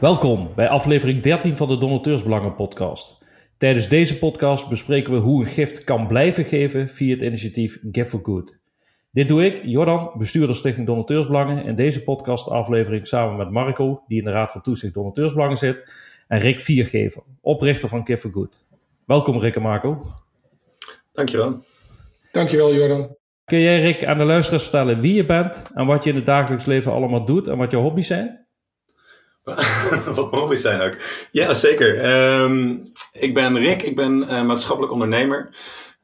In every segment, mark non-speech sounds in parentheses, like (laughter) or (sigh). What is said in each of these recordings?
Welkom bij aflevering 13 van de Donateursbelangen podcast. Tijdens deze podcast bespreken we hoe een gift kan blijven geven via het initiatief Give for Good. Dit doe ik, Jordan, bestuurder Stichting Donateursbelangen, in deze podcastaflevering samen met Marco, die in de Raad van Toezicht Donateursbelangen zit, en Rick Viergever, oprichter van Give for Good. Welkom Rick en Marco. Dankjewel. Dankjewel Jordan. Kun jij Rick aan de luisteraars vertellen wie je bent en wat je in het dagelijks leven allemaal doet en wat je hobby's zijn? (laughs) Wat hobby's zijn ook. Ja, zeker. Ehm, ik ben Rick, ik ben uh, maatschappelijk ondernemer.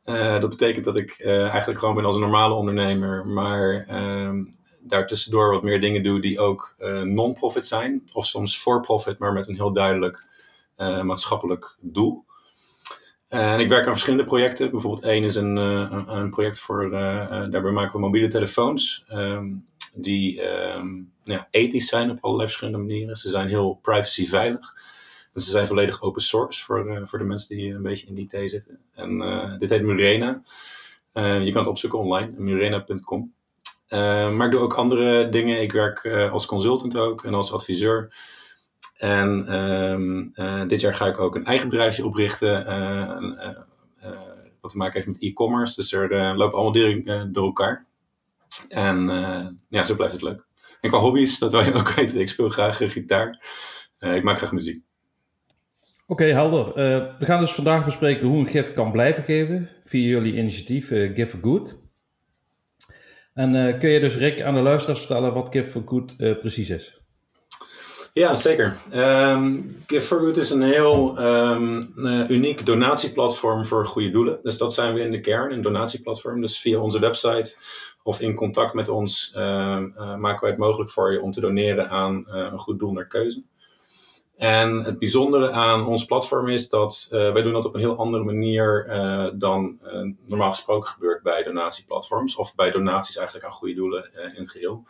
Uh, dat betekent dat ik uh, eigenlijk gewoon ben als een normale ondernemer, maar um, daartussendoor wat meer dingen doe die ook non-profit zijn. Of soms for-profit, maar met een heel duidelijk maatschappelijk doel. en ik werk aan verschillende projecten. Bijvoorbeeld één is een, een, project voor, daarbij maken we mobiele telefoons. Um, die ja, ethisch zijn op allerlei verschillende manieren. Ze zijn heel privacyveilig. Ze zijn volledig open source voor, uh, voor de mensen die een beetje in die IT zitten. En uh, dit heet Murena. Uh, je kan het opzoeken online, murena.com. maar ik doe ook andere dingen. Ik werk als consultant ook en als adviseur. En um, dit jaar ga ik ook een eigen bedrijfje oprichten. wat te maken heeft met e-commerce. Dus er lopen allemaal dingen door elkaar. En ja, zo blijft het leuk. En qua hobby's, dat wil je ook weten. Ik speel graag gitaar. Uh, ik maak graag muziek. Oké, okay, helder. Uh, we gaan dus vandaag bespreken hoe een gift kan blijven geven via jullie initiatief Give for Good. En kun je dus Rick aan de luisteraars vertellen wat Give for Good precies is? Ja, zeker. Um, Give for Good is een heel um, uh, uniek donatieplatform voor goede doelen. Dus dat zijn we in de kern, een donatieplatform. Dus via onze website of in contact met ons uh, uh, maken wij het mogelijk voor je om te doneren aan uh, een goed doel naar keuze. En het bijzondere aan ons platform is dat wij doen dat op een heel andere manier dan normaal gesproken gebeurt bij donatieplatforms of bij donaties eigenlijk aan goede doelen in het geheel.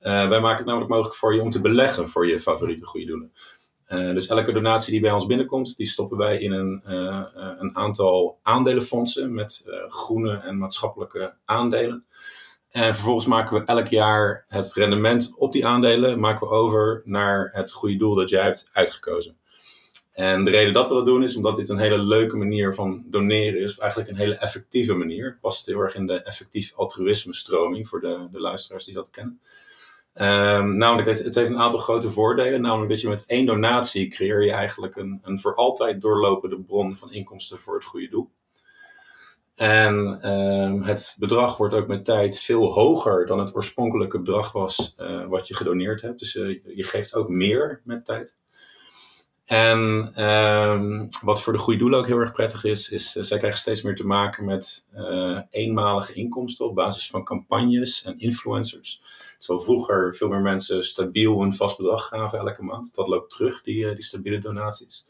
wij maken het namelijk mogelijk voor je om te beleggen voor je favoriete goede doelen. Dus elke donatie die bij ons binnenkomt, die stoppen wij in een, een aantal aandelenfondsen met groene en maatschappelijke aandelen. En vervolgens maken we elk jaar het rendement op die aandelen maken we over naar het goede doel dat jij hebt uitgekozen. En de reden dat we dat doen is omdat dit een hele leuke manier van doneren is, of eigenlijk een hele effectieve manier. Het past heel erg in de effectief altruïsme stroming voor de, de luisteraars die dat kennen. Um, namelijk, het, het, heeft een aantal grote voordelen. Namelijk dat je met één donatie creëer je eigenlijk een, een voor altijd doorlopende bron van inkomsten voor het goede doel. En um, het bedrag wordt ook met tijd veel hoger dan het oorspronkelijke bedrag was uh, wat je gedoneerd hebt. Dus uh, je geeft ook meer met tijd. En um, wat voor de goede doelen ook heel erg prettig is, is uh, zij krijgen steeds meer te maken met eenmalige inkomsten op basis van campagnes en influencers. Terwijl vroeger veel meer mensen stabiel een vast bedrag gaven elke maand. Dat loopt terug, die, die stabiele donaties.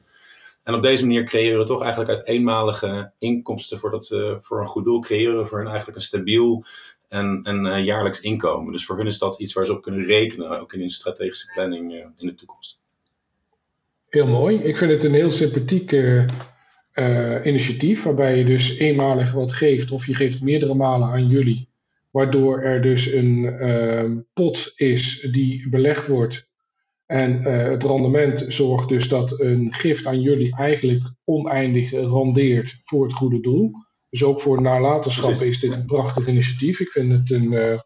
En op deze manier creëren we toch eigenlijk uit eenmalige inkomsten voor, dat, voor een goed doel, creëren we voor hen eigenlijk een stabiel en, uh, jaarlijks inkomen. Dus voor hun is dat iets waar ze op kunnen rekenen, ook in hun strategische planning uh, in de toekomst. Heel mooi. Ik vind het een heel sympathiek initiatief, waarbij je dus eenmalig wat geeft of je geeft meerdere malen aan jullie. Waardoor er dus een pot is die belegd wordt en uh, het rendement zorgt dus dat een gift aan jullie eigenlijk oneindig rendeert voor het goede doel. Dus ook voor nalatenschap is dit een prachtig initiatief. Ik vind het een uh,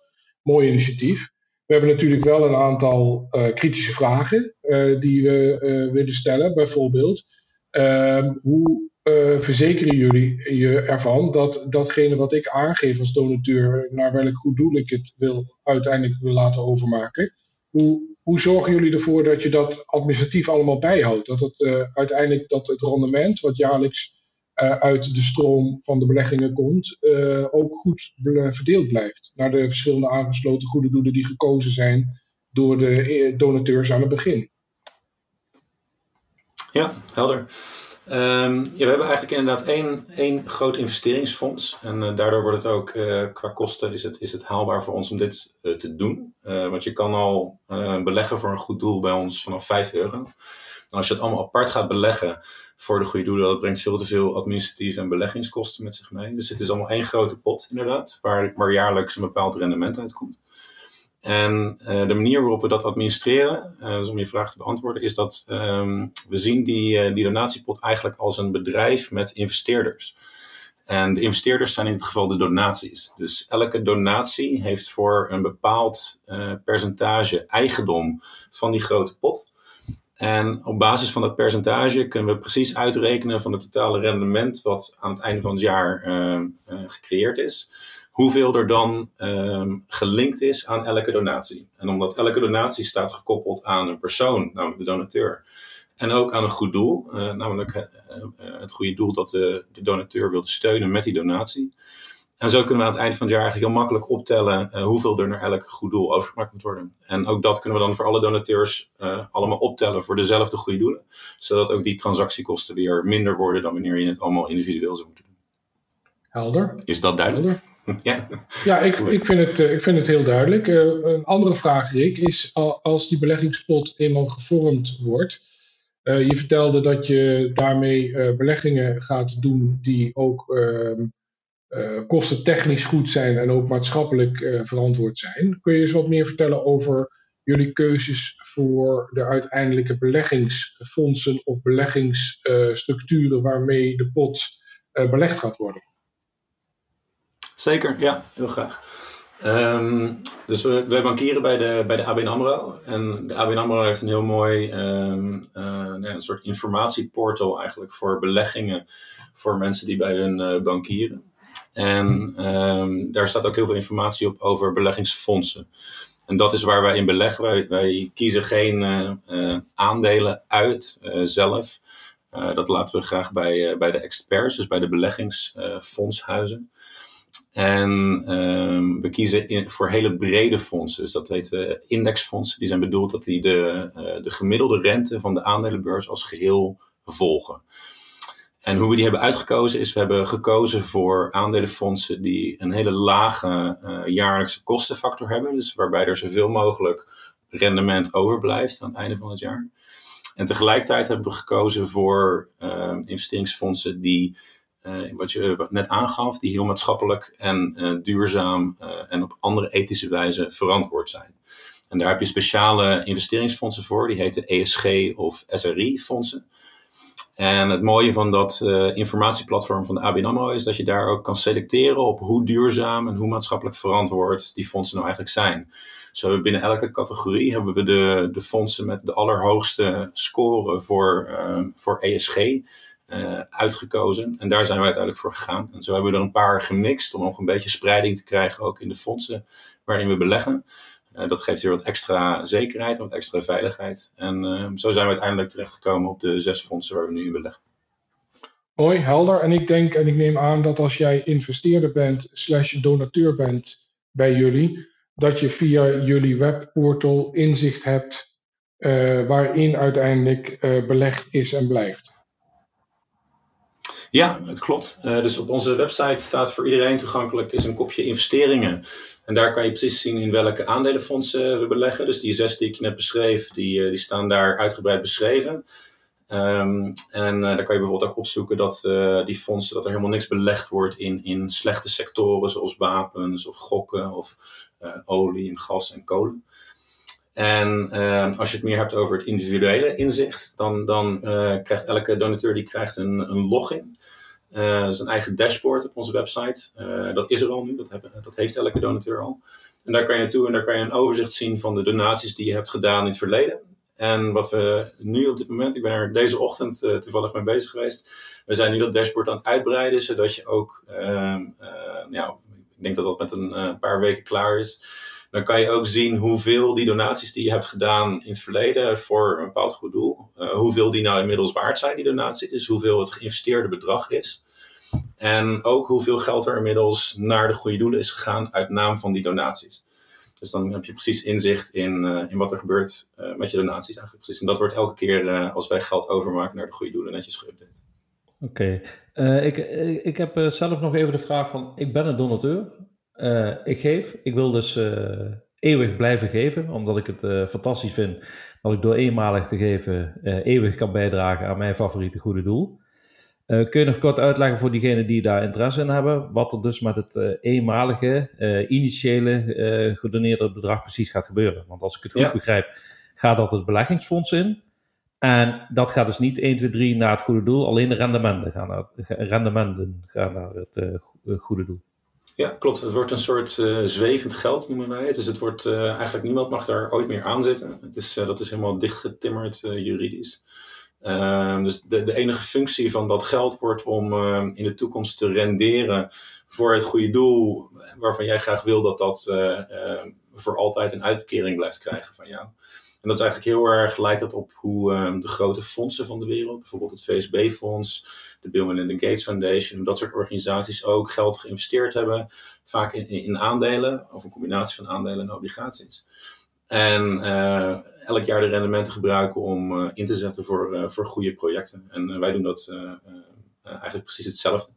mooi initiatief. We hebben natuurlijk wel een aantal uh, kritische vragen die we willen stellen. Bijvoorbeeld, ehm, hoe verzekeren jullie je ervan dat datgene wat ik aangeef als donateur, naar welk goed doel ik het wil, uiteindelijk wil laten overmaken, hoe hoe zorgen jullie ervoor dat je dat administratief allemaal bijhoudt? Dat het uh, uiteindelijk dat het rendement wat jaarlijks uh, uit de stroom van de beleggingen komt, uh, ook goed verdeeld blijft naar de verschillende aangesloten goede doelen die gekozen zijn door de donateurs aan het begin. Ja, helder. Um, ja, we hebben eigenlijk inderdaad één, één groot investeringsfonds. En uh, daardoor wordt het ook uh, qua kosten is het, is het haalbaar voor ons om dit uh, te doen. want je kan al beleggen voor een goed doel bij ons vanaf 5 euro. En als je het allemaal apart gaat beleggen voor de goede doelen, dat brengt veel te veel administratieve en beleggingskosten met zich mee. Dus het is allemaal één grote pot inderdaad, waar, waar jaarlijks een bepaald rendement uitkomt. En de manier waarop we dat administreren, dus om je vraag te beantwoorden, is dat ehm, we zien die, die donatiepot eigenlijk als een bedrijf met investeerders. En de investeerders zijn in het geval de donaties. Dus elke donatie heeft voor een bepaald percentage eigendom van die grote pot. En op basis van dat percentage kunnen we precies uitrekenen van het totale rendement wat aan het einde van het jaar gecreëerd is. Hoeveel er dan uh, gelinkt is aan elke donatie. En omdat elke donatie staat gekoppeld aan een persoon, namelijk de donateur. En ook aan een goed doel, eh, namelijk eh, het goede doel dat de, de donateur wil steunen met die donatie en zo kunnen we aan het eind van het jaar eigenlijk heel makkelijk optellen uh, hoeveel er naar elk goed doel overgemaakt moet worden. En ook dat kunnen we dan voor alle donateurs uh, allemaal optellen voor dezelfde goede doelen. Zodat ook die transactiekosten weer minder worden dan wanneer je het allemaal individueel zou moeten doen. Helder. Is dat duidelijk? Ja, ja ik, ik, vind het, uh, ik vind het heel duidelijk. een andere vraag, Rick, is als die beleggingspot eenmaal gevormd wordt. je vertelde dat je daarmee beleggingen gaat doen die ook ehm, uh, kosten technisch goed zijn en ook maatschappelijk verantwoord zijn. Kun je eens wat meer vertellen over jullie keuzes voor de uiteindelijke beleggingsfondsen of beleggingsstructuren waarmee de pot belegd gaat worden? Zeker, ja, heel graag. Um, dus we, we bankieren bij de, bij de ABN AMRO. En de ABN AMRO heeft een heel mooi um, een soort informatieportal eigenlijk voor beleggingen voor mensen die bij hun bankieren. En um, daar staat ook heel veel informatie op over beleggingsfondsen. En dat is waar wij in beleggen. Wij, wij kiezen geen uh, aandelen uit zelf. dat laten we graag bij, bij de experts, dus bij de beleggingsfondshuizen. En um, we kiezen voor hele brede fondsen. Dus dat heet indexfondsen. Die zijn bedoeld dat die de, de gemiddelde rente van de aandelenbeurs als geheel volgen. En hoe we die hebben uitgekozen is, we hebben gekozen voor aandelenfondsen die een hele lage uh, jaarlijkse kostenfactor hebben. Dus waarbij er zoveel mogelijk rendement overblijft aan het einde van het jaar. En tegelijkertijd hebben we gekozen voor uh, investeringsfondsen die, uh, wat je net aangaf, die heel maatschappelijk en duurzaam en op andere ethische wijze verantwoord zijn. En daar heb je speciale investeringsfondsen voor, die heten ESG of SRI-fondsen. En het mooie van dat informatieplatform van de ABN AMRO is dat je daar ook kan selecteren op hoe duurzaam en hoe maatschappelijk verantwoord die fondsen nou eigenlijk zijn. Zo hebben we binnen elke categorie hebben we de, de fondsen met de allerhoogste score voor, voor ESG uh, uitgekozen. En daar zijn we uiteindelijk voor gegaan. En zo hebben we er een paar gemixt om nog een beetje spreiding te krijgen ook in de fondsen waarin we beleggen. Uh, dat geeft weer wat extra zekerheid, wat extra veiligheid. En uh, zo zijn we uiteindelijk terechtgekomen op de zes fondsen waar we nu in beleggen. Mooi, helder. En ik denk en ik neem aan dat als jij investeerder bent, slash donateur bent bij jullie, dat je via jullie webportal inzicht hebt waarin uiteindelijk belegd is en blijft. Ja, klopt. Uh, dus op onze website staat voor iedereen toegankelijk is een kopje investeringen. En daar kan je precies zien in welke aandelenfondsen we beleggen. Dus die zes die ik net beschreef, die, uh, die staan daar uitgebreid beschreven. Um, en uh, daar kan je bijvoorbeeld ook opzoeken dat die fondsen, dat er helemaal niks belegd wordt in, in slechte sectoren zoals wapens of gokken of olie en gas en kolen. En uh, als je het meer hebt over het individuele inzicht, dan, dan krijgt elke donateur die krijgt een, een login. Dus een eigen dashboard op onze website. dat is er al nu, dat, hebben, dat heeft elke donateur al. En daar kan je naartoe en daar kan je een overzicht zien van de donaties die je hebt gedaan in het verleden. En wat we nu op dit moment, ik ben er deze ochtend toevallig mee bezig geweest. We zijn nu dat dashboard aan het uitbreiden, zodat je ook, ehm, ik denk dat dat met een paar weken klaar is dan kan je ook zien hoeveel die donaties die je hebt gedaan in het verleden voor een bepaald goed doel, hoeveel die nou inmiddels waard zijn, die donatie, dus hoeveel het geïnvesteerde bedrag is. En ook hoeveel geld er inmiddels naar de goede doelen is gegaan uit naam van die donaties. Dus dan heb je precies inzicht in, uh, in wat er gebeurt uh, met je donaties eigenlijk precies. En dat wordt elke keer als wij geld overmaken naar de goede doelen netjes geüpdate. Oké, ik, ik heb zelf nog even de vraag van, ik ben een donateur. Ik geef. Ik wil dus eeuwig blijven geven, omdat ik het fantastisch vind dat ik door eenmalig te geven eeuwig kan bijdragen aan mijn favoriete goede doel. Kun je nog kort uitleggen voor diegenen die daar interesse in hebben, wat er dus met het eenmalige, initiële gedoneerde bedrag precies gaat gebeuren? Want als ik het goed begrijp, gaat dat het beleggingsfonds in. En dat gaat dus niet 1, 2, 3 naar het goede doel. Alleen de rendementen gaan naar, rendementen gaan naar het goede doel. Ja, klopt. Het wordt een soort uh, zwevend geld, noemen wij het. Dus het wordt uh, eigenlijk niemand mag daar ooit meer aan zitten. Het is, dat is helemaal dichtgetimmerd juridisch. Ehm, dus de, de enige functie van dat geld wordt om in de toekomst te renderen voor het goede doel, waarvan jij graag wil dat dat voor altijd een uitkering blijft krijgen van jou. En dat is eigenlijk heel erg, lijkt dat op hoe ehm, de grote fondsen van de wereld, bijvoorbeeld het VSB-fonds, de Bill Melinda Gates Foundation, dat soort organisaties ook geld geïnvesteerd hebben, vaak in, in aandelen, of een combinatie van aandelen en obligaties. En uh, elk jaar de rendementen gebruiken om uh, in te zetten voor, uh, voor goede projecten. En wij doen dat eigenlijk precies hetzelfde.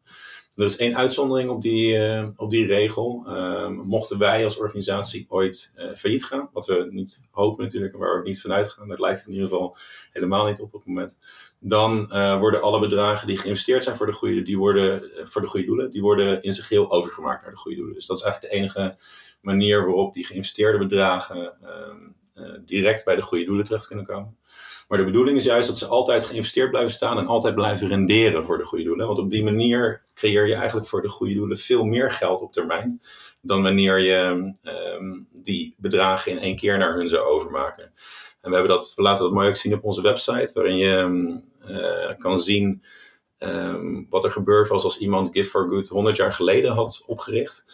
Er is één uitzondering op die, op die regel. Uh, mochten wij als organisatie ooit failliet gaan, wat we niet hopen natuurlijk en waar we niet vanuit gaan, dat lijkt in ieder geval helemaal niet op op het moment, dan worden alle bedragen die geïnvesteerd zijn voor de goede, die worden, voor de goede doelen, die worden in zijn geheel overgemaakt naar de goede doelen. Dus dat is eigenlijk de enige manier waarop die geïnvesteerde bedragen ehm, direct bij de goede doelen terecht kunnen komen. Maar de bedoeling is juist dat ze altijd geïnvesteerd blijven staan en altijd blijven renderen voor de goede doelen. Want op die manier creëer je eigenlijk voor de goede doelen veel meer geld op termijn dan wanneer je um, die bedragen in één keer naar hun zou overmaken. En we, hebben dat, we laten dat mooi ook zien op onze website, waarin je uh, kan zien um, wat er gebeurd was als iemand Give for Good 100 jaar geleden had opgericht.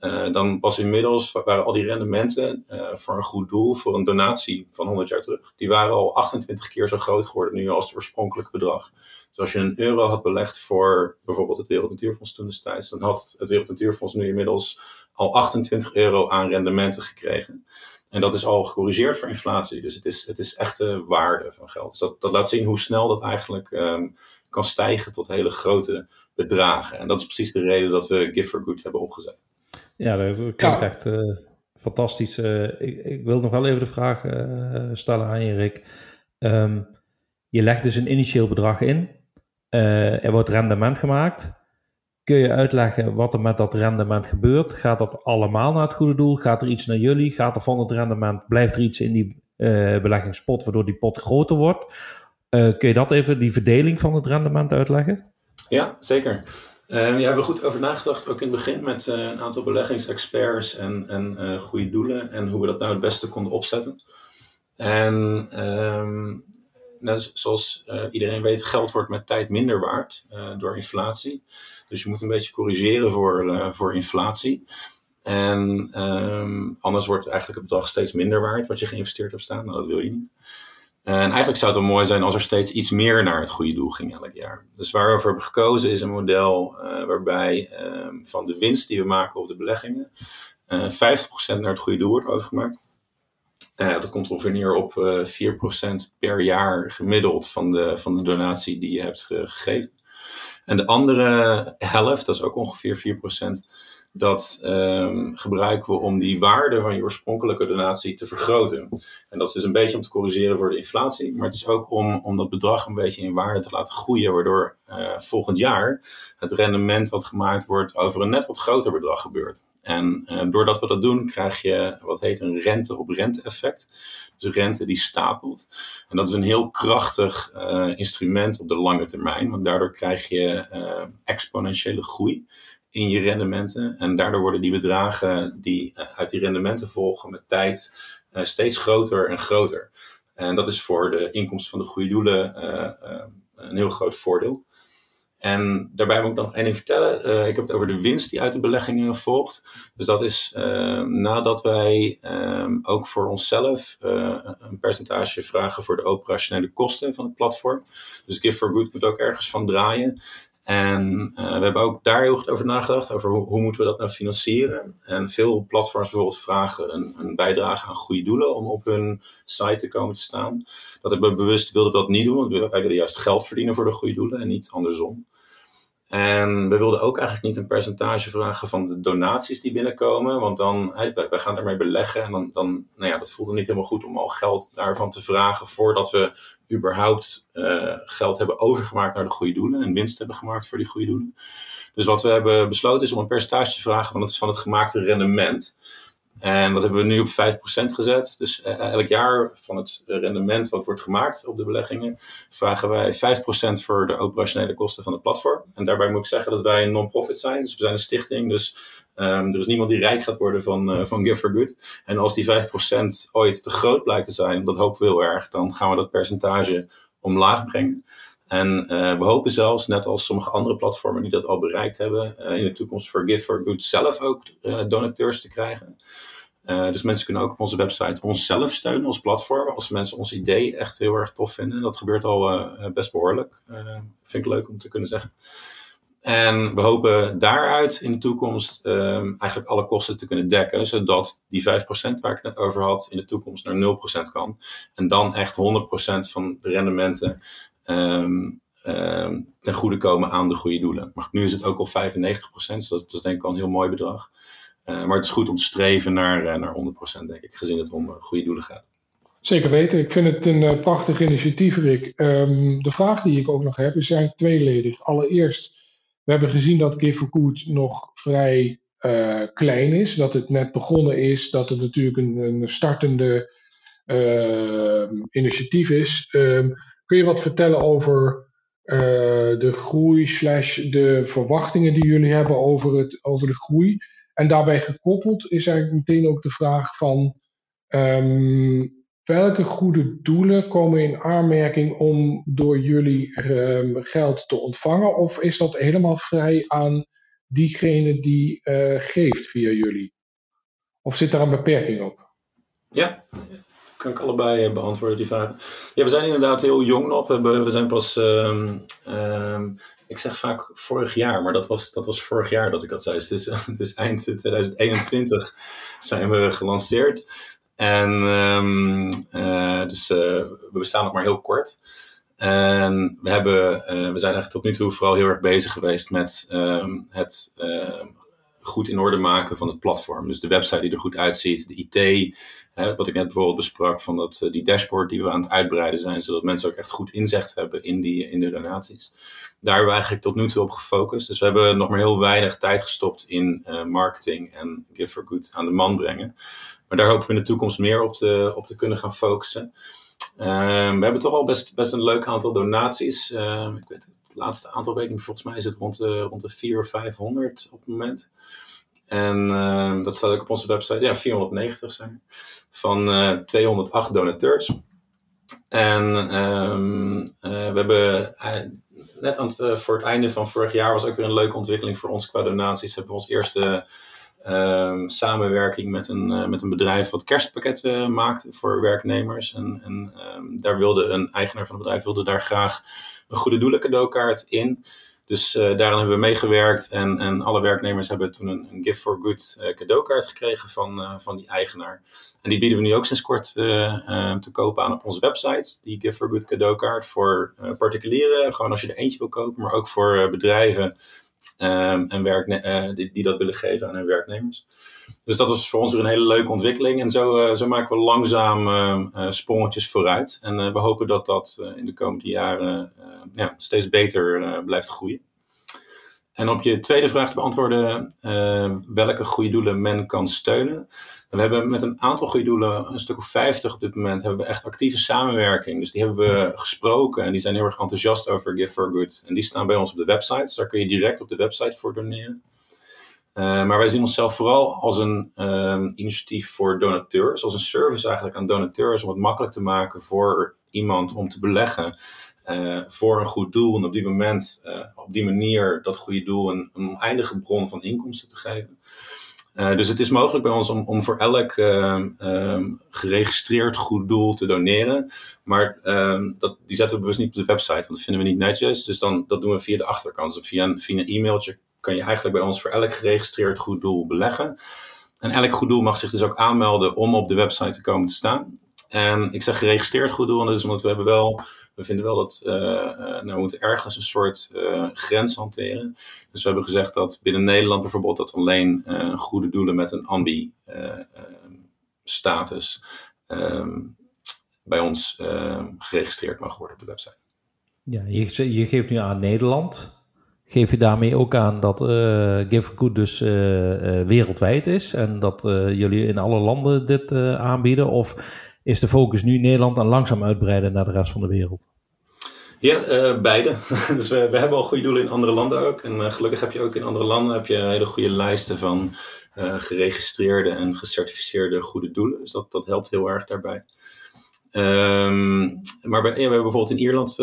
Uh, dan pas inmiddels waren al die rendementen uh, voor een goed doel, voor een donatie van 100 jaar terug, die waren al 28 keer zo groot geworden nu als het oorspronkelijke bedrag. Dus als je een euro had belegd voor bijvoorbeeld het Wereld Natuurfonds toen destijds, dan had het Wereld Natuurfonds nu inmiddels al 28 euro aan rendementen gekregen. En dat is al gecorrigeerd voor inflatie. Dus het is, het is echte waarde van geld. Dus dat, dat laat zien hoe snel dat eigenlijk um, kan stijgen tot hele grote bedragen. En dat is precies de reden dat we Give for Good hebben opgezet. Ja, dat klinkt echt uh, fantastisch. Uh, ik, ik, wil nog wel even de vraag uh, stellen aan je, Rick. Um, je legt dus een initieel bedrag in. er wordt rendement gemaakt. Kun je uitleggen wat er met dat rendement gebeurt? Gaat dat allemaal naar het goede doel? Gaat er iets naar jullie? Gaat er van het rendement, blijft er iets in die beleggingspot waardoor die pot groter wordt? kun je dat even, die verdeling van het rendement uitleggen? Ja, zeker. Uh, ja, we hebben goed over nagedacht, ook in het begin met uh, een aantal beleggingsexperts en, en uh, goede doelen en hoe we dat nou het beste konden opzetten. En um, net zoals eh, iedereen weet, geld wordt met tijd minder waard door inflatie. Dus je moet een beetje corrigeren voor, voor inflatie. En um, anders wordt eigenlijk het bedrag steeds minder waard wat je geïnvesteerd hebt staan. Nou, dat wil je niet. En eigenlijk zou het wel mooi zijn als er steeds iets meer naar het goede doel ging elk jaar. Dus waar we hebben gekozen is een model uh, waarbij uh, van de winst die we maken op de beleggingen uh, eh, 50% naar het goede doel wordt overgemaakt. dat komt ongeveer neer op 4% per jaar gemiddeld van de, van de donatie die je hebt gegeven. En de andere helft, dat is ook ongeveer 4%, dat um, gebruiken we om die waarde van je oorspronkelijke donatie te vergroten. En dat is dus een beetje om te corrigeren voor de inflatie, maar het is ook om, om dat bedrag een beetje in waarde te laten groeien, waardoor uh, volgend jaar het rendement wat gemaakt wordt over een net wat groter bedrag gebeurt. En uh, doordat we dat doen, krijg je wat heet een rente-op-rente effect. Dus rente die stapelt. En dat is een heel krachtig uh, instrument op de lange termijn, want daardoor krijg je exponentiële groei in je rendementen. En daardoor worden die bedragen die eh, uit die rendementen volgen met tijd uh, steeds groter en groter. En dat is voor de inkomsten van de goede doelen uh, een heel groot voordeel. En daarbij moet ik nog één ding vertellen. Ik heb het over de winst die uit de beleggingen volgt. Dus dat is nadat wij uh, ook voor onszelf een percentage vragen voor de operationele kosten van het platform. Dus Give for Good moet ook ergens van draaien. En uh, we hebben ook daar heel goed over nagedacht, over hoe, hoe, moeten we dat nou financieren. En veel platforms bijvoorbeeld vragen een, een, bijdrage aan goede doelen om op hun site te komen te staan. Dat hebben we bewust wilden we dat niet doen, want wij willen juist geld verdienen voor de goede doelen en niet andersom. En we wilden ook eigenlijk niet een percentage vragen van de donaties die binnenkomen. Want dan, wij gaan ermee beleggen. En dan, dan nou ja, dat voelde niet helemaal goed om al geld daarvan te vragen. Voordat we überhaupt uh, geld hebben overgemaakt naar de goede doelen. En winst hebben gemaakt voor die goede doelen. Dus wat we hebben besloten is om een percentage te vragen van het, van het gemaakte rendement. En dat hebben we nu op 5% gezet. Dus uh, elk jaar van het rendement wat wordt gemaakt op de beleggingen, vragen wij 5% voor de operationele kosten van het platform. En daarbij moet ik zeggen dat wij een non-profit zijn. Dus we zijn een stichting. Dus um, er is niemand die rijk gaat worden van, uh, van Give for Good. En als die 5% ooit te groot blijkt te zijn, dat hopen we heel erg, dan gaan we dat percentage omlaag brengen. En uh, we hopen zelfs, net als sommige andere platformen die dat al bereikt hebben, uh, in de toekomst voor Give for Good zelf ook uh, donateurs te krijgen. dus mensen kunnen ook op onze website onszelf steunen als platform. Als mensen ons idee echt heel erg tof vinden. Dat gebeurt al best behoorlijk. vind ik leuk om te kunnen zeggen. En we hopen daaruit in de toekomst um, eigenlijk alle kosten te kunnen dekken, zodat die 5% waar ik net over had in de toekomst naar 0% kan. En dan echt 100% van de rendementen um, um, ten goede komen aan de goede doelen. Maar nu is het ook al 95%, dus dat, is denk ik al een heel mooi bedrag. Uh, maar het is goed om te streven naar, uh, naar 100%, denk ik, gezien het om uh, goede doelen gaat. Zeker weten. Ik vind het een prachtig initiatief, Rick. Um, de vraag die ik ook nog heb is eigenlijk tweeledig. Allereerst, we hebben gezien dat Give for Good nog vrij klein is. Dat het net begonnen is. Dat het natuurlijk een, een startende initiatief is. Kun je wat vertellen over uh, de groei slash de verwachtingen die jullie hebben over, het, over de groei? En daarbij gekoppeld is eigenlijk meteen ook de vraag van um, welke goede doelen komen in aanmerking om door jullie um, geld te ontvangen? Of is dat helemaal vrij aan diegene die uh, geeft via jullie? Of zit daar een beperking op? Ja, kan ik allebei beantwoorden die vragen. Ja, we zijn inderdaad heel jong nog. We, we zijn pas, um, um, ik zeg vaak vorig jaar, maar dat was, dat was vorig jaar dat ik dat zei. Dus het is, (laughs) het is eind 2021 zijn we gelanceerd. En um, uh, dus uh, we bestaan nog maar heel kort. En we, hebben, we zijn eigenlijk tot nu toe vooral heel erg bezig geweest met het goed in orde maken van het platform. Dus de website die er goed uitziet, de IT, wat ik net bijvoorbeeld besprak, van dat, die dashboard die we aan het uitbreiden zijn, zodat mensen ook echt goed inzicht hebben in, die, in de donaties. Daar hebben we eigenlijk tot nu toe op gefocust. Dus we hebben nog maar heel weinig tijd gestopt in marketing en Give for Good aan de man brengen. Maar daar hopen we in de toekomst meer op te, op te kunnen gaan focussen. Um, we hebben toch al best, best een leuk aantal donaties. Um, ik weet het laatste aantal weken, volgens mij is het rond de, rond de 400 of 500 op het moment. En uh, dat staat ook op onze website. Ja, 490 zijn Van uh, 208 donateurs. En um, uh, we hebben net aan het, voor het einde van vorig jaar was ook weer een leuke ontwikkeling voor ons qua donaties. Hebben we ons eerste Um, samenwerking met een, met een bedrijf wat kerstpakketten maakte voor werknemers. En, en daar wilde een eigenaar van het bedrijf wilde daar graag een goede doelen cadeaukaart in. Dus uh, daarin hebben we meegewerkt en, en alle werknemers hebben toen een, een Gift for Good cadeaukaart gekregen van, van die eigenaar. En die bieden we nu ook sinds kort te kopen aan op onze website. Die Gift for Good cadeaukaart voor particulieren, gewoon als je er eentje wil kopen, maar ook voor bedrijven Um, en werkne- uh, die, die, dat willen geven aan hun werknemers. Dus dat was voor ons weer een hele leuke ontwikkeling. En zo, uh, zo maken we langzaam uh, sprongetjes vooruit. En we hopen dat dat in de komende jaren ja, steeds beter blijft groeien. En op je tweede vraag te beantwoorden, welke goede doelen men kan steunen. We hebben met een aantal goede doelen, een stuk of 50 op dit moment, hebben we echt actieve samenwerking. Dus die hebben we gesproken en die zijn heel erg enthousiast over Give for Good. En die staan bij ons op de website, dus daar kun je direct op de website voor doneren. Uh, maar wij zien onszelf vooral als een um, initiatief voor donateurs, als een service eigenlijk aan donateurs om het makkelijk te maken voor iemand om te beleggen uh, voor een goed doel. En op die moment, uh, op die manier, dat goede doel een, een oneindige bron van inkomsten te geven. Uh, dus het is mogelijk bij ons om, om voor elk uh, um, geregistreerd goed doel te doneren. Maar uh, dat, die zetten we bewust niet op de website, want dat vinden we niet netjes. Dus dan, dat doen we via de achterkant. Dus via, via een e-mailtje kan je eigenlijk bij ons voor elk geregistreerd goed doel beleggen. En elk goed doel mag zich dus ook aanmelden om op de website te komen te staan. En ik zeg geregistreerd goed doel, dat is omdat we hebben wel we vinden wel dat nou, we moeten ergens een soort grens hanteren. Dus we hebben gezegd dat binnen Nederland bijvoorbeeld dat alleen goede doelen met een ambi-status ehm, bij ons geregistreerd mag worden op de website. Ja, je, je geeft nu aan Nederland. Geef je daarmee ook aan dat uh, Give Good dus wereldwijd is en dat jullie in alle landen dit aanbieden? Of is de focus nu Nederland en langzaam uitbreiden naar de rest van de wereld? Ja, beide. (laughs) dus we, hebben al goede doelen in andere landen ook. En gelukkig heb je ook in andere landen heb je hele goede lijsten van geregistreerde en gecertificeerde goede doelen. Dus dat, dat helpt heel erg daarbij. Um, maar we, ja, we hebben bijvoorbeeld in Ierland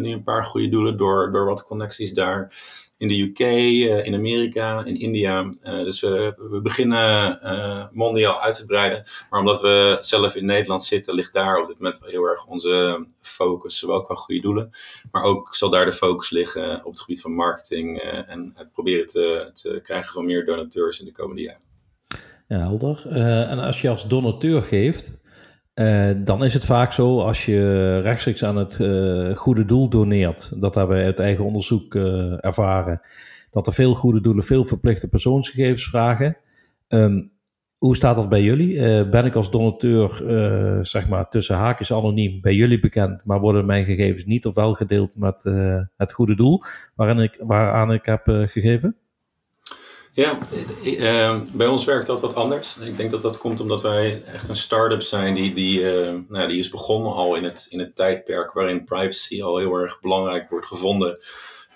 nu een paar goede doelen door, door wat connecties daar. In de UK, uh, in Amerika, in India. Uh, dus we, beginnen mondiaal uit te breiden. Maar omdat we zelf in Nederland zitten, ligt daar op dit moment heel erg onze focus. Zowel qua goede doelen, maar ook zal daar de focus liggen op het gebied van marketing. en het proberen te, te krijgen van meer donateurs in de komende jaren. Ja, helder. en als je als donateur geeft, uh, dan is het vaak zo als je rechtstreeks aan het uh, goede doel doneert, dat hebben we uit eigen onderzoek uh, ervaren, dat er veel goede doelen veel verplichte persoonsgegevens vragen. Um, hoe staat dat bij jullie? ben ik als donateur, zeg maar tussen haakjes anoniem, bij jullie bekend, maar worden mijn gegevens niet of wel gedeeld met het goede doel waarin ik, waaraan ik heb gegeven? Ja, uh, bij ons werkt dat wat anders. Ik denk dat dat komt omdat wij echt een start-up zijn die, die, uh, nou, die is begonnen al in het, in het tijdperk waarin privacy al heel erg belangrijk wordt gevonden.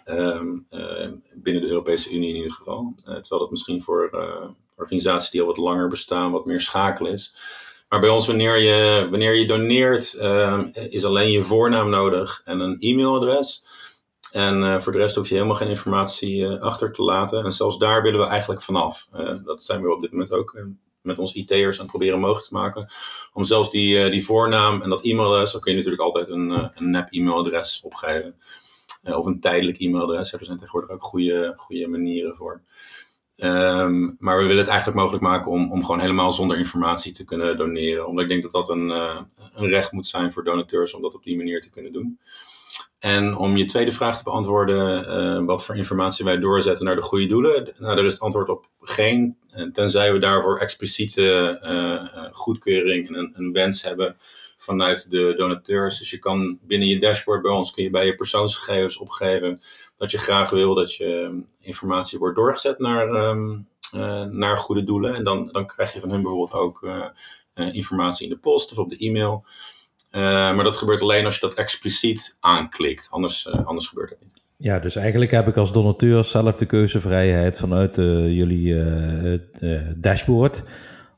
Um, uh, binnen de Europese Unie in ieder geval. terwijl dat misschien voor organisaties die al wat langer bestaan wat meer schakel is. Maar bij ons, wanneer je, wanneer je doneert, ehm, is alleen je voornaam nodig en een e-mailadres. En uh, voor de rest hoef je helemaal geen informatie uh, achter te laten. En zelfs daar willen we eigenlijk vanaf. Uh, dat zijn we op dit moment ook met onze IT'ers aan het proberen mogelijk te maken. Om zelfs die, die voornaam en dat e-mailadres, dan kun je natuurlijk altijd een, een nep e-mailadres opgeven. of een tijdelijk e-mailadres. Er zijn tegenwoordig ook goede, goede manieren voor. Um, maar we willen het eigenlijk mogelijk maken om, om gewoon helemaal zonder informatie te kunnen doneren. Omdat ik denk dat dat een, een recht moet zijn voor donateurs om dat op die manier te kunnen doen. En om je tweede vraag te beantwoorden, uh, wat voor informatie wij doorzetten naar de goede doelen. Nou, daar is het antwoord op geen, tenzij we daarvoor expliciete uh, goedkeuring en een, een, wens hebben vanuit de donateurs. Dus je kan binnen je dashboard bij ons, kun je bij je persoonsgegevens opgeven dat je graag wil dat je informatie wordt doorgezet naar, um, naar goede doelen. En dan, dan krijg je van hun bijvoorbeeld ook informatie in de post of op de e-mail. Uh, maar dat gebeurt alleen als je dat expliciet aanklikt. Anders, uh, anders gebeurt dat niet. Ja, dus eigenlijk heb ik als donateur zelf de keuzevrijheid vanuit uh, jullie dashboard.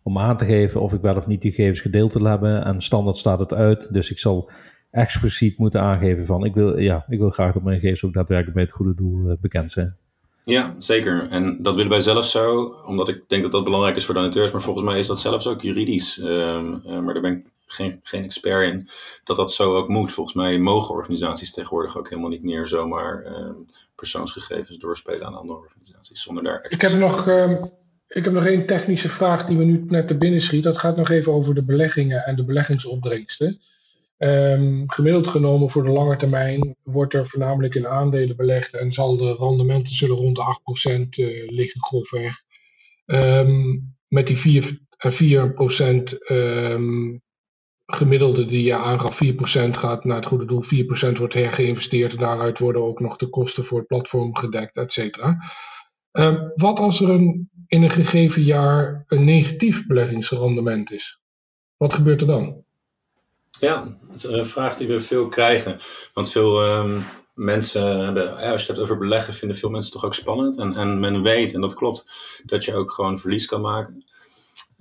Om aan te geven of ik wel of niet die gegevens gedeeld wil hebben. En standaard staat het uit. Dus ik zal expliciet moeten aangeven van ik wil, ja, ik wil graag dat mijn gegevens ook daadwerkelijk bij het goede doel bekend zijn. Ja, zeker. En dat willen wij zelf zo, omdat ik denk dat dat belangrijk is voor donateurs. Maar volgens mij is dat zelfs ook juridisch. Um, maar daar ben ik geen, geen expert in, dat dat zo ook moet. Volgens mij mogen organisaties tegenwoordig ook helemaal niet meer zomaar uh, persoonsgegevens doorspelen aan andere organisaties. Zonder daar ik heb nog. Uh, ik heb nog één technische vraag die we nu net te binnen schiet. Dat gaat nog even over de beleggingen en de beleggingsopbrengsten. Um, gemiddeld genomen voor de lange termijn wordt er voornamelijk in aandelen belegd en zal de rendementen zullen rond de 8% uh, eh, liggen grofweg. Um, met die 4, 4% um, gemiddelde die je aangaf, 4% gaat naar het goede doel, 4% wordt hergeïnvesteerd. Daaruit worden ook nog de kosten voor het platform gedekt, et cetera. Uh, wat als er een, in een gegeven jaar een negatief beleggingsrendement is? Wat gebeurt er dan? Ja, dat is een vraag die we veel krijgen. Want veel um, mensen, hebben, als je het over beleggen, vinden veel mensen toch ook spannend. En, en men weet, en dat klopt, dat je ook gewoon verlies kan maken.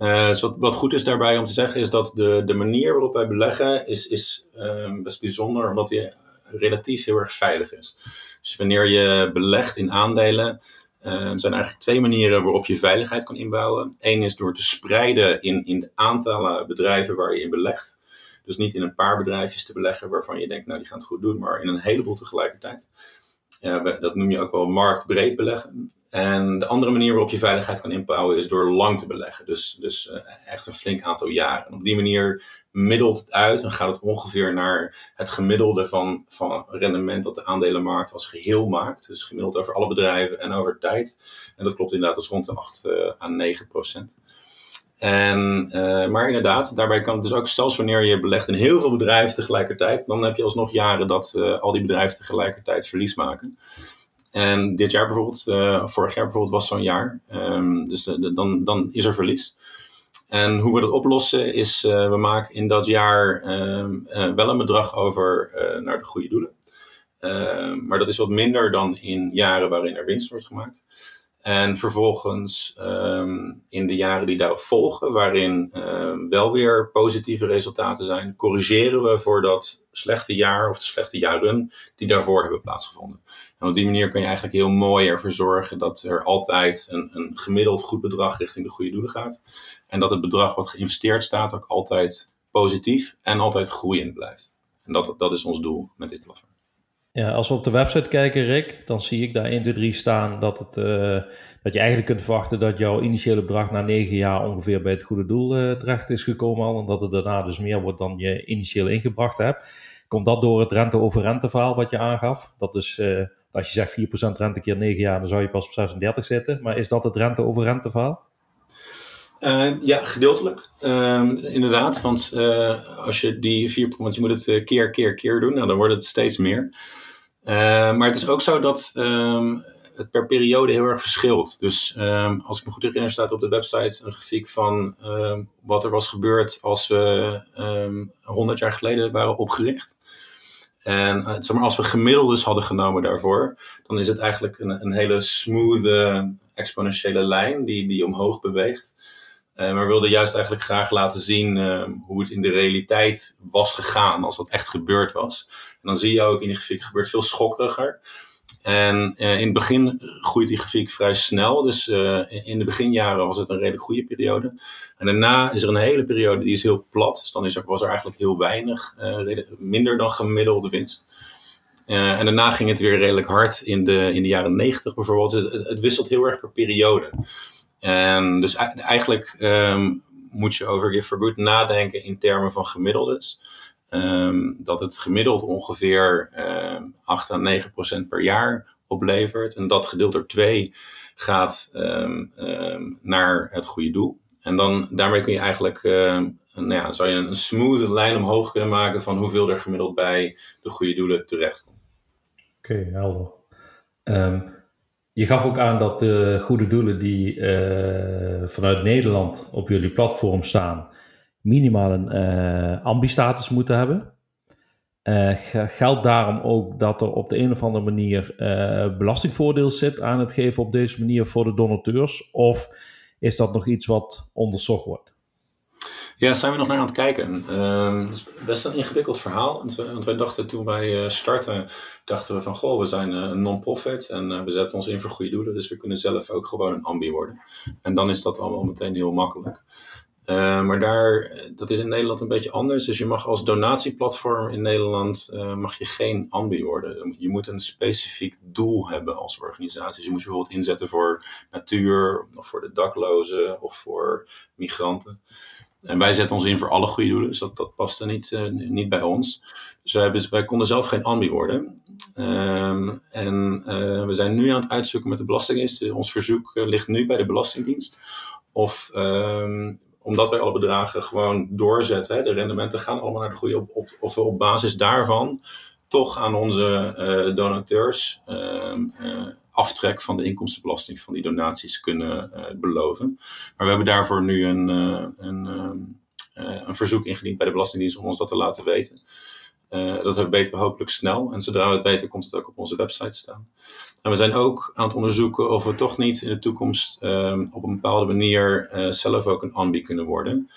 Uh, dus wat, wat, goed is daarbij om te zeggen is dat de, de manier waarop wij beleggen is, is uh, best bijzonder, omdat die relatief heel erg veilig is. Dus wanneer je belegt in aandelen, uh, zijn eigenlijk twee manieren waarop je veiligheid kan inbouwen. Eén is door te spreiden in, in de aantallen bedrijven waar je in belegt. Dus niet in een paar bedrijfjes te beleggen waarvan je denkt, nou die gaan het goed doen, maar in een heleboel tegelijkertijd. dat noem je ook wel marktbreed beleggen. En de andere manier waarop je veiligheid kan inbouwen is door lang te beleggen. Dus, dus uh, echt een flink aantal jaren. En op die manier middelt het uit en gaat het ongeveer naar het gemiddelde van, van rendement dat de aandelenmarkt als geheel maakt. Dus gemiddeld over alle bedrijven en over tijd. En dat klopt inderdaad als rond de 8 uh, à 9 procent. En, uh, maar inderdaad, daarbij kan het dus ook, zelfs wanneer je belegt in heel veel bedrijven tegelijkertijd, dan heb je alsnog jaren dat al die bedrijven tegelijkertijd verlies maken. En dit jaar bijvoorbeeld, uh, vorig jaar bijvoorbeeld was zo'n jaar. Um, dus de, dan, dan is er verlies. En hoe we dat oplossen is, uh, we maken in dat jaar uh, wel een bedrag over naar de goede doelen. Ehm, maar dat is wat minder dan in jaren waarin er winst wordt gemaakt. En vervolgens in de jaren die daarop volgen, waarin wel weer positieve resultaten zijn, corrigeren we voor dat slechte jaar of de slechte jaren die daarvoor hebben plaatsgevonden. Op die manier kan je eigenlijk heel mooi ervoor zorgen dat er altijd een, een gemiddeld goed bedrag richting de goede doelen gaat. En dat het bedrag wat geïnvesteerd staat ook altijd positief en altijd groeiend blijft. En dat, dat is ons doel met dit platform. Ja, als we op de website kijken, Rick, dan zie ik daar 1, 2, 3 staan dat, het, uh, dat je eigenlijk kunt verwachten dat jouw initiële bedrag na 9 jaar ongeveer bij het goede doel uh, terecht is gekomen al. En dat het daarna dus meer wordt dan je initieel ingebracht hebt. Komt dat door het rente-over-rente verhaal wat je aangaf? Dat dus uh, als je zegt 4% rente keer 9 jaar, dan zou je pas op 36 zitten. Maar is dat het rente-over-rente verhaal? Uh, ja, gedeeltelijk. Uh, inderdaad, want uh, als je die 4, want je moet het uh, keer, keer, keer doen, nou, dan wordt het steeds meer. maar het is ook zo dat um, het per periode heel erg verschilt. Dus um, als ik me goed herinner, staat op de website een grafiek van wat er was gebeurd als we 100 jaar geleden waren opgericht. En uh, zeg maar, als we gemiddeldes hadden genomen daarvoor, dan is het eigenlijk een, een hele smooth exponentiële lijn die, die omhoog beweegt. Uh, maar we wilden juist eigenlijk graag laten zien uh, hoe het in de realiteit was gegaan, als dat echt gebeurd was. En dan zie je ook in die grafiek gebeurt veel schokkeriger. En uh, in het begin groeit die grafiek vrij snel. Dus in de beginjaren was het een redelijk goede periode. En daarna is er een hele periode die is heel plat. Dus dan is was er eigenlijk heel weinig, minder dan gemiddelde winst. en daarna ging het weer redelijk hard in de, in de jaren negentig bijvoorbeeld. Dus het, wisselt heel erg per periode. En dus eigenlijk um, moet je over Give for Good nadenken in termen van gemiddeldes. Um, dat het gemiddeld ongeveer um, 8 à 9 procent per jaar oplevert. En dat gedeeld door 2 gaat naar het goede doel. En dan, daarmee kun je eigenlijk, nou ja, zou je een, smooth lijn omhoog kunnen maken van hoeveel er gemiddeld bij de goede doelen terechtkomt. Oké, helder. Je gaf ook aan dat de goede doelen die uh, vanuit Nederland op jullie platform staan, minimaal een uh, ambi-status moeten hebben. Uh, geldt daarom ook dat er op de een of andere manier belastingvoordeel zit aan het geven op deze manier voor de donateurs? Of is dat nog iets wat onderzocht wordt? Ja, zijn we nog naar aan het kijken. Het is best een ingewikkeld verhaal. Want, want wij dachten toen wij starten, dachten we van goh, we zijn een non-profit en we zetten ons in voor goede doelen. Dus we kunnen zelf ook gewoon een ambi worden. En dan is dat allemaal meteen heel makkelijk. Uh, maar daar, dat is in Nederland een beetje anders. Dus je mag als donatieplatform in Nederland uh, mag je geen ambi worden. Je moet een specifiek doel hebben als organisatie. Dus je moet je bijvoorbeeld inzetten voor natuur, of voor de daklozen, of voor migranten. En wij zetten ons in voor alle goede doelen, dus dat, dat paste niet, uh, niet bij ons. Dus wij, hebben, konden zelf geen ambi worden. Um, en we zijn nu aan het uitzoeken met de Belastingdienst. Ons verzoek ligt nu bij de Belastingdienst. Of um, omdat wij alle bedragen gewoon doorzetten, hè, de rendementen gaan allemaal naar de goede, op, of we op basis daarvan toch aan onze donateurs um, aftrek van de inkomstenbelasting van die donaties kunnen uh, beloven. Maar we hebben daarvoor nu een, een, uh, een verzoek ingediend bij de Belastingdienst om ons dat te laten weten. Dat weten we hopelijk snel. En zodra we het weten, komt het ook op onze website staan. En we zijn ook aan het onderzoeken of we toch niet in de toekomst op een bepaalde manier zelf ook een ambi kunnen worden.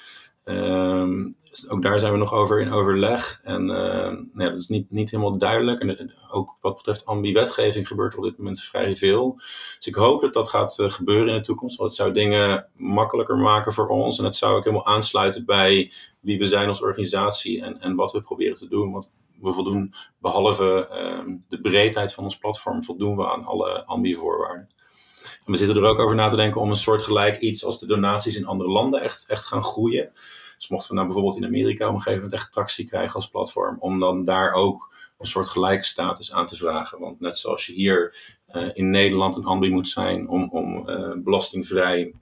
Um, ook daar zijn we nog over in overleg. En nou ja, dat is niet, niet helemaal duidelijk. En ook wat betreft ambi-wetgeving gebeurt er op dit moment vrij veel. Dus ik hoop dat dat gaat uh, gebeuren in de toekomst. Want het zou dingen makkelijker maken voor ons. En het zou ook helemaal aansluiten bij wie we zijn als organisatie en, en wat we proberen te doen. Want we voldoen, behalve uh, de breedheid van ons platform, voldoen we aan alle ambi-voorwaarden. En we zitten er ook over na te denken om een soort gelijk iets als de donaties in andere landen echt, echt gaan groeien. Dus mochten we nou bijvoorbeeld in Amerika op een gegeven moment echt tractie krijgen als platform, om dan daar ook een soort gelijke status aan te vragen. Want net zoals je hier uh, in Nederland een ambi moet zijn om, om uh, belastingvrij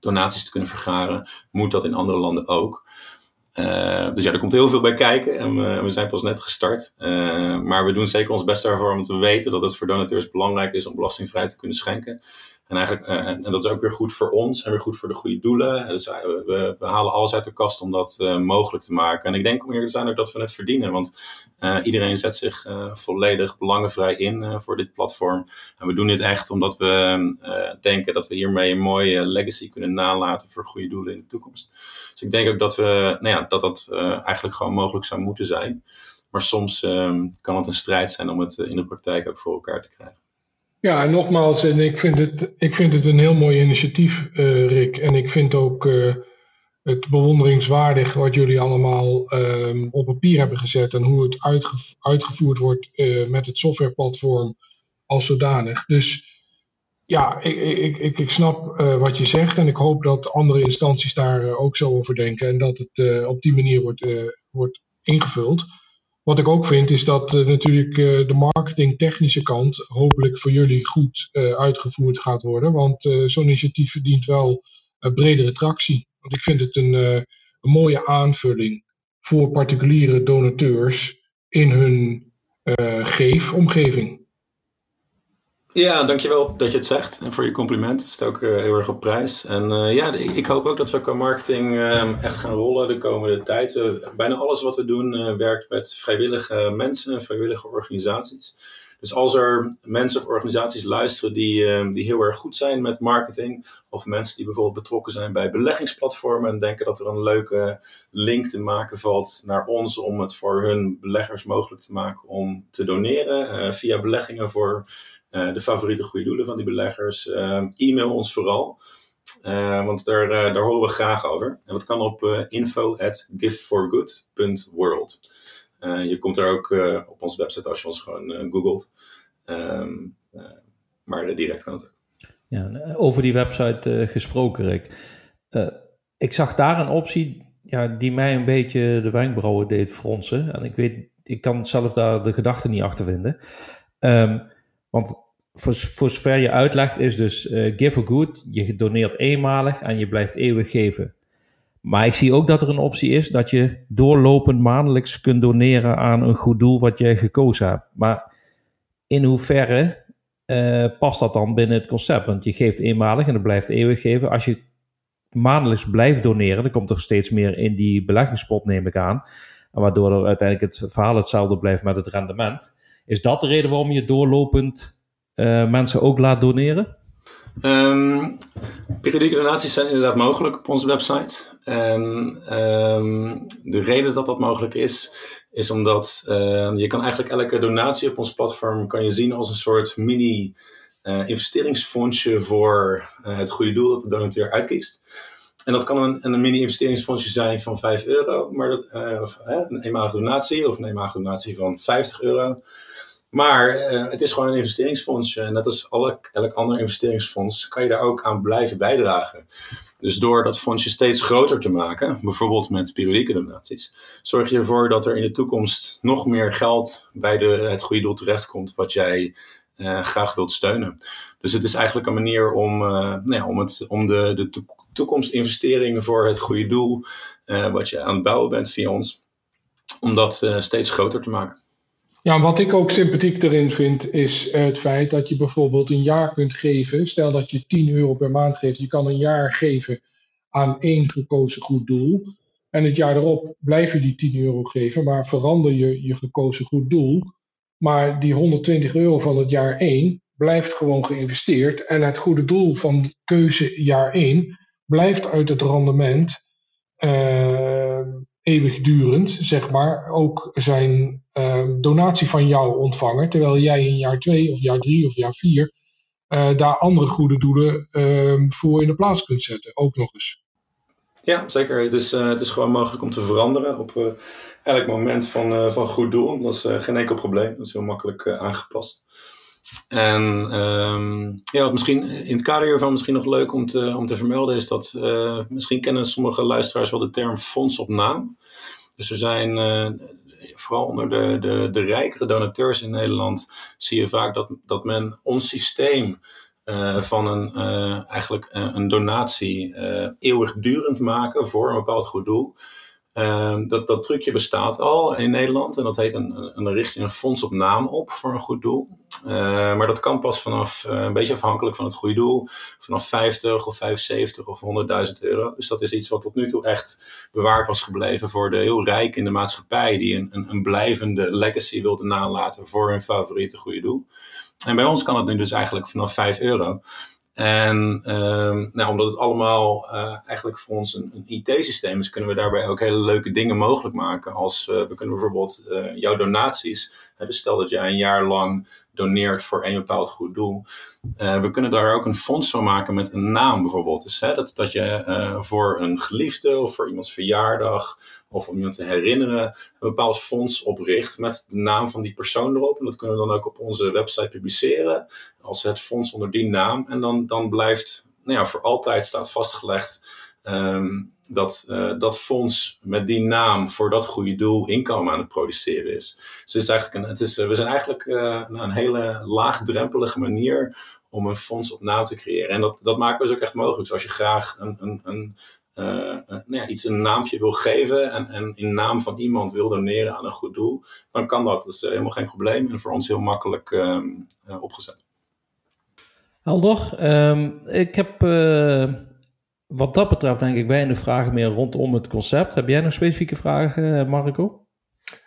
donaties te kunnen vergaren, moet dat in andere landen ook. Uh, dus ja, er komt heel veel bij kijken en we, we zijn pas net gestart. maar we doen zeker ons best daarvoor om te weten dat het voor donateurs belangrijk is om belastingvrij te kunnen schenken. En, eigenlijk, uh, en dat is ook weer goed voor ons en weer goed voor de goede doelen. Uh, we, halen alles uit de kast om dat uh, mogelijk te maken. En ik denk om eerlijk te zijn ook dat we het verdienen. Want iedereen zet zich volledig belangenvrij in voor dit platform. En we doen dit echt omdat we denken dat we hiermee een mooie legacy kunnen nalaten voor goede doelen in de toekomst. Dus ik denk ook dat we, nou ja, dat, dat eigenlijk gewoon mogelijk zou moeten zijn. Maar soms kan het een strijd zijn om het in de praktijk ook voor elkaar te krijgen. Ja, nogmaals, en ik vind het, ik vind het een heel mooi initiatief, uh, Rick. En ik vind ook uh, het bewonderingswaardig wat jullie allemaal um, op papier hebben gezet en hoe het uitge uitgevoerd wordt uh, met het softwareplatform als zodanig. Dus ja, ik, ik, ik, ik snap wat je zegt en ik hoop dat andere instanties daar ook zo over denken en dat het op die manier wordt, wordt ingevuld. Wat ik ook vind is dat uh, natuurlijk uh, de marketingtechnische kant hopelijk voor jullie goed uh, uitgevoerd gaat worden. Want zo'n initiatief verdient wel bredere tractie. Want ik vind het een, een, mooie aanvulling voor particuliere donateurs in hun geefomgeving. Ja, dankjewel dat je het zegt en voor je compliment. Het staat ook uh, heel erg op prijs. En uh, ja, ik, hoop ook dat we qua marketing uh, echt gaan rollen de komende tijd. bijna alles wat we doen werkt met vrijwillige mensen en vrijwillige organisaties. Dus als er mensen of organisaties luisteren die, die heel erg goed zijn met marketing, of mensen die bijvoorbeeld betrokken zijn bij beleggingsplatformen en denken dat er een leuke link te maken valt naar ons om het voor hun beleggers mogelijk te maken om te doneren via beleggingen voor de favoriete goede doelen van die beleggers. Uh, e-mail ons vooral. Uh, want daar, daar horen we graag over. En dat kan op info at je komt er ook op onze website als je ons gewoon googelt. Um, maar direct kan het ook. Ja, over die website gesproken, Rick. ik zag daar een optie ja, die mij een beetje de wenkbrauwen deed fronsen. En ik weet, ik kan zelf daar de gedachten niet achter vinden. Um, want voor, zover je uitlegt is dus uh, give a good. Je doneert eenmalig en je blijft eeuwig geven. Maar ik zie ook dat er een optie is dat je doorlopend maandelijks kunt doneren aan een goed doel wat jij gekozen hebt. Maar in hoeverre uh, past dat dan binnen het concept? Want je geeft eenmalig en het blijft eeuwig geven. Als je maandelijks blijft doneren, dan komt er steeds meer in die beleggingspot, neem ik aan. waardoor uiteindelijk het verhaal hetzelfde blijft met het rendement. Is dat de reden waarom je doorlopend mensen ook laat doneren? Um, periodieke donaties zijn inderdaad mogelijk op onze website. En um, de reden dat dat mogelijk is, is omdat uh, je kan eigenlijk elke donatie op ons platform kan je zien als een soort mini uh, investeringsfondsje voor het goede doel dat de donateur uitkiest. En dat kan een, een mini-investeringsfondsje zijn van 5 euro, maar dat, een eenmalige donatie of een eenmalige donatie van 50 euro. Maar uh, het is gewoon een investeringsfonds. En net als elk, elk ander investeringsfonds kan je daar ook aan blijven bijdragen. Dus door dat fondsje steeds groter te maken, bijvoorbeeld met periodieke donaties, zorg je ervoor dat er in de toekomst nog meer geld bij de, het goede doel terechtkomt wat jij uh, graag wilt steunen. Dus het is eigenlijk een manier om, nou ja, om, het, om de, de toekomstinvesteringen voor het goede doel, wat je aan het bouwen bent via ons, om dat steeds groter te maken. Ja, wat ik ook sympathiek erin vind, is het feit dat je bijvoorbeeld een jaar kunt geven. Stel dat je 10 euro per maand geeft, je kan een jaar geven aan één gekozen goed doel. En het jaar erop blijf je die 10 euro geven, maar verander je je gekozen goed doel. Maar die 120 euro van het jaar 1 blijft gewoon geïnvesteerd. En het goede doel van keuze jaar 1 blijft uit het rendement. Uh, eeuwigdurend, zeg maar, ook zijn uh, donatie van jou ontvangen. Terwijl jij in jaar 2 of jaar 3 of jaar 4 uh, eh, daar andere goede doelen uh, voor in de plaats kunt zetten. Ook nog eens. Ja, zeker. Het is, uh, het is gewoon mogelijk om te veranderen op elk moment van, van goed doel. Dat is geen enkel probleem. Dat is heel makkelijk aangepast. En um, ja, wat misschien in het kader hiervan misschien nog leuk om te, om te vermelden is dat uh, misschien kennen sommige luisteraars wel de term fonds op naam. Dus er zijn uh, vooral onder de, de, de rijkere donateurs in Nederland zie je vaak dat, dat men ons systeem uh, van een, eigenlijk een donatie eeuwigdurend maken voor een bepaald goed doel. Ehm, dat, dat trucje bestaat al in Nederland en dat heet een, een richting een fonds op naam op voor een goed doel. Uh, maar dat kan pas vanaf, uh, een beetje afhankelijk van het goede doel, vanaf 50 of 75 of 100.000 euro. Dus dat is iets wat tot nu toe echt bewaard was gebleven voor de heel rijk in de maatschappij, die een, een, een blijvende legacy wilde nalaten voor hun favoriete goede doel. En bij ons kan het nu dus eigenlijk vanaf 5 euro. En um, nou, omdat het allemaal uh, eigenlijk voor ons een, een IT-systeem is, kunnen we daarbij ook hele leuke dingen mogelijk maken. Als uh, we kunnen bijvoorbeeld uh, jouw donaties, dus stel dat jij een jaar lang doneert voor een bepaald goed doel. we kunnen daar ook een fonds van maken met een naam bijvoorbeeld. Dus hè, dat, dat je voor een geliefde of voor iemands verjaardag of om iemand te herinneren, een bepaald fonds opricht met de naam van die persoon erop. En dat kunnen we dan ook op onze website publiceren als het fonds onder die naam. En dan, dan blijft, nou ja, voor altijd staat vastgelegd um, dat uh, dat fonds met die naam voor dat goede doel inkomen aan het produceren is. Dus het is eigenlijk het is, we zijn eigenlijk uh, een hele laagdrempelige manier om een fonds op naam te creëren. En dat, dat maken we dus ook echt mogelijk. Dus als je graag een, een, een nou ja, iets een naampje wil geven en, en in naam van iemand wil doneren aan een goed doel, dan kan dat. Dat is helemaal geen probleem en voor ons heel makkelijk um, opgezet. Helder. Um, ik heb uh, wat dat betreft denk ik weinig vragen meer rondom het concept. Heb jij nog specifieke vragen, Marco?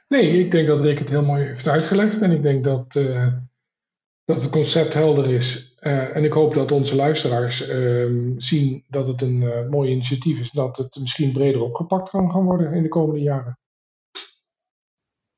Nee, ik denk dat Rick het heel mooi heeft uitgelegd. En ik denk dat, uh, dat het concept helder is. Uh, en ik hoop dat onze luisteraars ehm, zien dat het een mooi initiatief is. Dat het misschien breder opgepakt kan gaan worden in de komende jaren.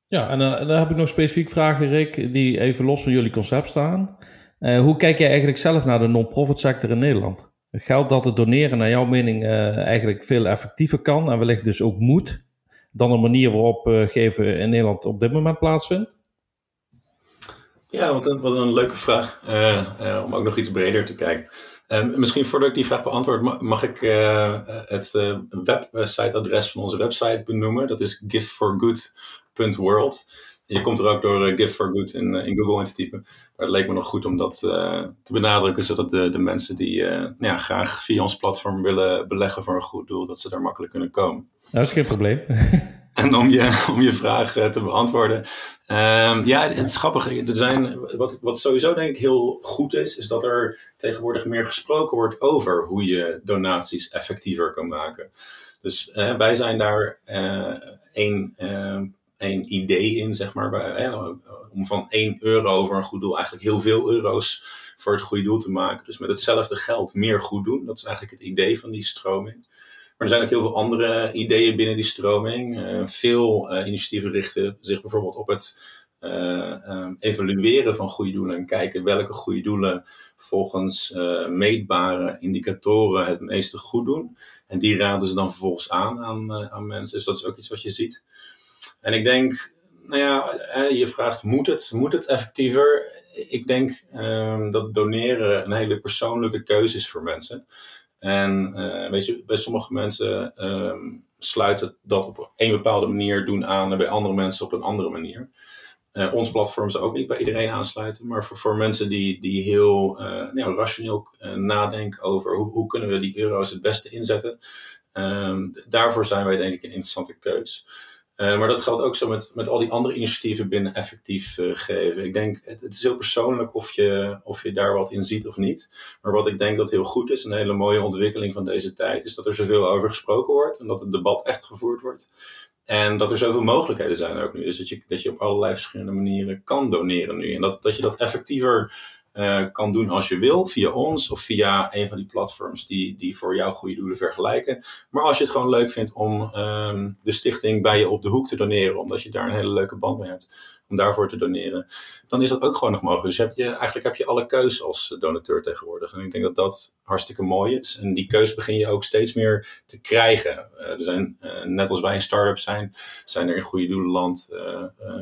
Ja, en dan heb ik nog specifiek vragen, Rick, die even los van jullie concept staan. Hoe kijk jij eigenlijk zelf naar de non-profit sector in Nederland? Geldt dat het doneren naar jouw mening eigenlijk veel effectiever kan en wellicht dus ook moet dan de manier waarop geven in Nederland op dit moment plaatsvindt? Ja, wat een, wat een leuke vraag. om ook nog iets breder te kijken. misschien voordat ik die vraag beantwoord, mag ik het websiteadres van onze website benoemen. Dat is giveforgood.world. Je komt er ook door uh, Give for Good in, in Google in te typen. Maar het leek me nog goed om dat te benadrukken, zodat de, de mensen die nou ja, graag via ons platform willen beleggen voor een goed doel, dat ze daar makkelijk kunnen komen. Dat is geen probleem. (laughs) en om je, om je vraag te beantwoorden. Um, ja, het is. Er zijn, wat, wat sowieso denk ik heel goed is, is dat er tegenwoordig meer gesproken wordt over hoe je donaties effectiever kan maken. Dus wij zijn daar één een idee in, zeg maar. Om van 1 euro voor een goed doel eigenlijk heel veel euro's voor het goede doel te maken. Dus met hetzelfde geld meer goed doen. Dat is eigenlijk het idee van die stroming. Er zijn ook heel veel andere ideeën binnen die stroming. Uh, veel uh, initiatieven richten zich bijvoorbeeld op het uh, evalueren van goede doelen en kijken welke goede doelen volgens meetbare indicatoren het meeste goed doen. En die raden ze dan vervolgens aan aan, aan mensen. Dus dat is ook iets wat je ziet. En ik denk, nou ja, je vraagt, moet het, moet het effectiever? Ik denk um, dat doneren een hele persoonlijke keuze is voor mensen. En uh, weet je, bij sommige mensen um, sluiten dat op een bepaalde manier doen aan en bij andere mensen op een andere manier. Uh, ons platform zou ook niet bij iedereen aansluiten, maar voor, voor mensen die, die heel uh, nou, rationeel nadenken over hoe, hoe kunnen we die euro's het beste inzetten, um, daarvoor zijn wij denk ik een interessante keus. Uh, maar dat geldt ook zo met, met al die andere initiatieven binnen effectief uh, geven. Ik denk, het, het, is heel persoonlijk of je, of je daar wat in ziet of niet. Maar wat ik denk dat heel goed is, een hele mooie ontwikkeling van deze tijd, is dat er zoveel over gesproken wordt en dat het debat echt gevoerd wordt. En dat er zoveel mogelijkheden zijn ook nu. Dus dat je, dat je op allerlei verschillende manieren kan doneren nu. En dat, dat je dat effectiever uh, kan doen als je wil, via ons of via een van die platforms die, die voor jouw goede doelen vergelijken. Maar als je het gewoon leuk vindt om um, de stichting bij je op de hoek te doneren, omdat je daar een hele leuke band mee hebt, om daarvoor te doneren, dan is dat ook gewoon nog mogelijk. Dus heb je, eigenlijk heb je alle keus als donateur tegenwoordig. En ik denk dat dat hartstikke mooi is. En die keus begin je ook steeds meer te krijgen. Uh, er zijn, uh, net als wij een start-up zijn, zijn er in goede doelenland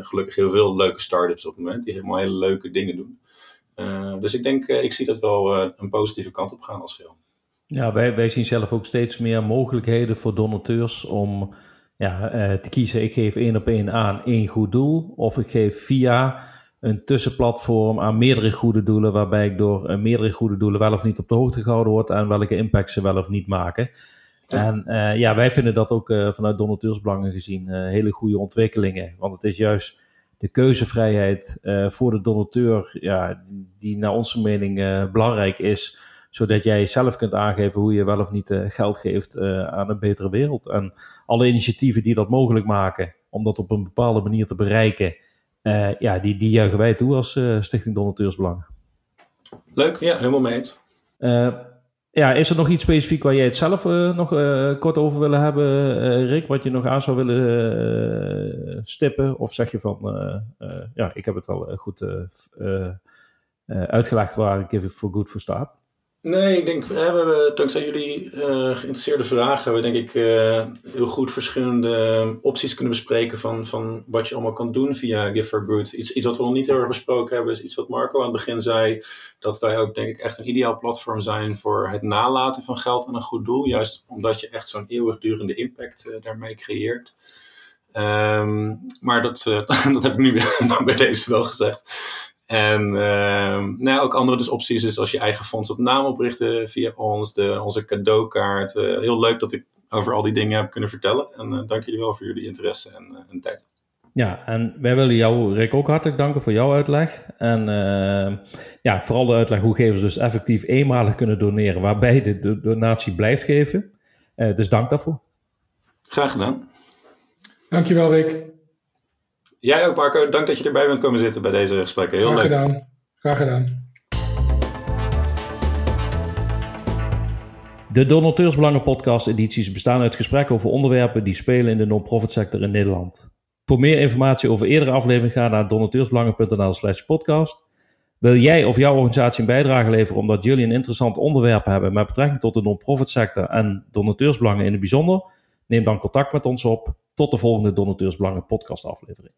gelukkig heel veel leuke start-ups op het moment, die helemaal hele leuke dingen doen. Dus ik denk, ik zie dat wel een positieve kant op gaan als geheel. Ja, wij, wij zien zelf ook steeds meer mogelijkheden voor donateurs om ja, te kiezen. Ik geef één op één aan één goed doel. Of ik geef via een tussenplatform aan meerdere goede doelen, waarbij ik door meerdere goede doelen wel of niet op de hoogte gehouden word en welke impact ze wel of niet maken. En uh, ja, wij vinden dat ook uh, vanuit donateursbelangen gezien uh, hele goede ontwikkelingen. Want het is juist de keuzevrijheid voor de donateur, ja, die naar onze mening belangrijk is. Zodat jij zelf kunt aangeven hoe je wel of niet geld geeft aan een betere wereld. En alle initiatieven die dat mogelijk maken, om dat op een bepaalde manier te bereiken, ja, die, die juichen wij toe als Stichting Donateursbelangen. Leuk, ja, helemaal mee eens. Ja, is er nog iets specifiek waar jij het zelf uh, nog uh, kort over willen hebben, uh, Rick? Wat je nog aan zou willen stippen? Of zeg je van, ja, ik heb het al goed uitgelegd waar Give It For Good voor staat? Nee, ik denk, we hebben dankzij jullie uh, geïnteresseerde vragen, we denk ik uh, heel goed verschillende opties kunnen bespreken van, van wat je allemaal kan doen via Give for Good. Iets, iets wat we nog niet heel erg besproken hebben, is iets wat Marco aan het begin zei, dat wij ook denk ik echt een ideaal platform zijn voor het nalaten van geld aan een goed doel. Juist omdat je echt zo'n eeuwigdurende impact uh, daarmee creëert. Um, maar dat, (laughs) dat heb ik nu (laughs) bij deze wel gezegd. En uh, nou, ook andere dus opties is als je eigen fonds op naam oprichten via ons, de, onze cadeaukaart. Uh, heel leuk dat ik over al die dingen heb kunnen vertellen. En uh, dank jullie wel voor jullie interesse en, eh, en, tijd. Ja, en wij willen jou, Rick, ook hartelijk danken voor jouw uitleg. En ja, vooral de uitleg hoe gevers dus effectief eenmalig kunnen doneren, waarbij de, de donatie blijft geven. dus dank daarvoor. Graag gedaan. Dankjewel, Rick. Jij ook, Marco. Dank dat je erbij bent komen zitten bij deze gesprekken. Heel Graag leuk. gedaan. Graag gedaan. De Donateursbelangen podcast edities bestaan uit gesprekken over onderwerpen die spelen in de non-profit sector in Nederland. Voor meer informatie over eerdere afleveringen ga naar donateursbelangen.nl slash podcast. Wil jij of jouw organisatie een bijdrage leveren omdat jullie een interessant onderwerp hebben met betrekking tot de non-profit sector en donateursbelangen in het bijzonder? Neem dan contact met ons op. Tot de volgende Donateursbelangen podcast aflevering.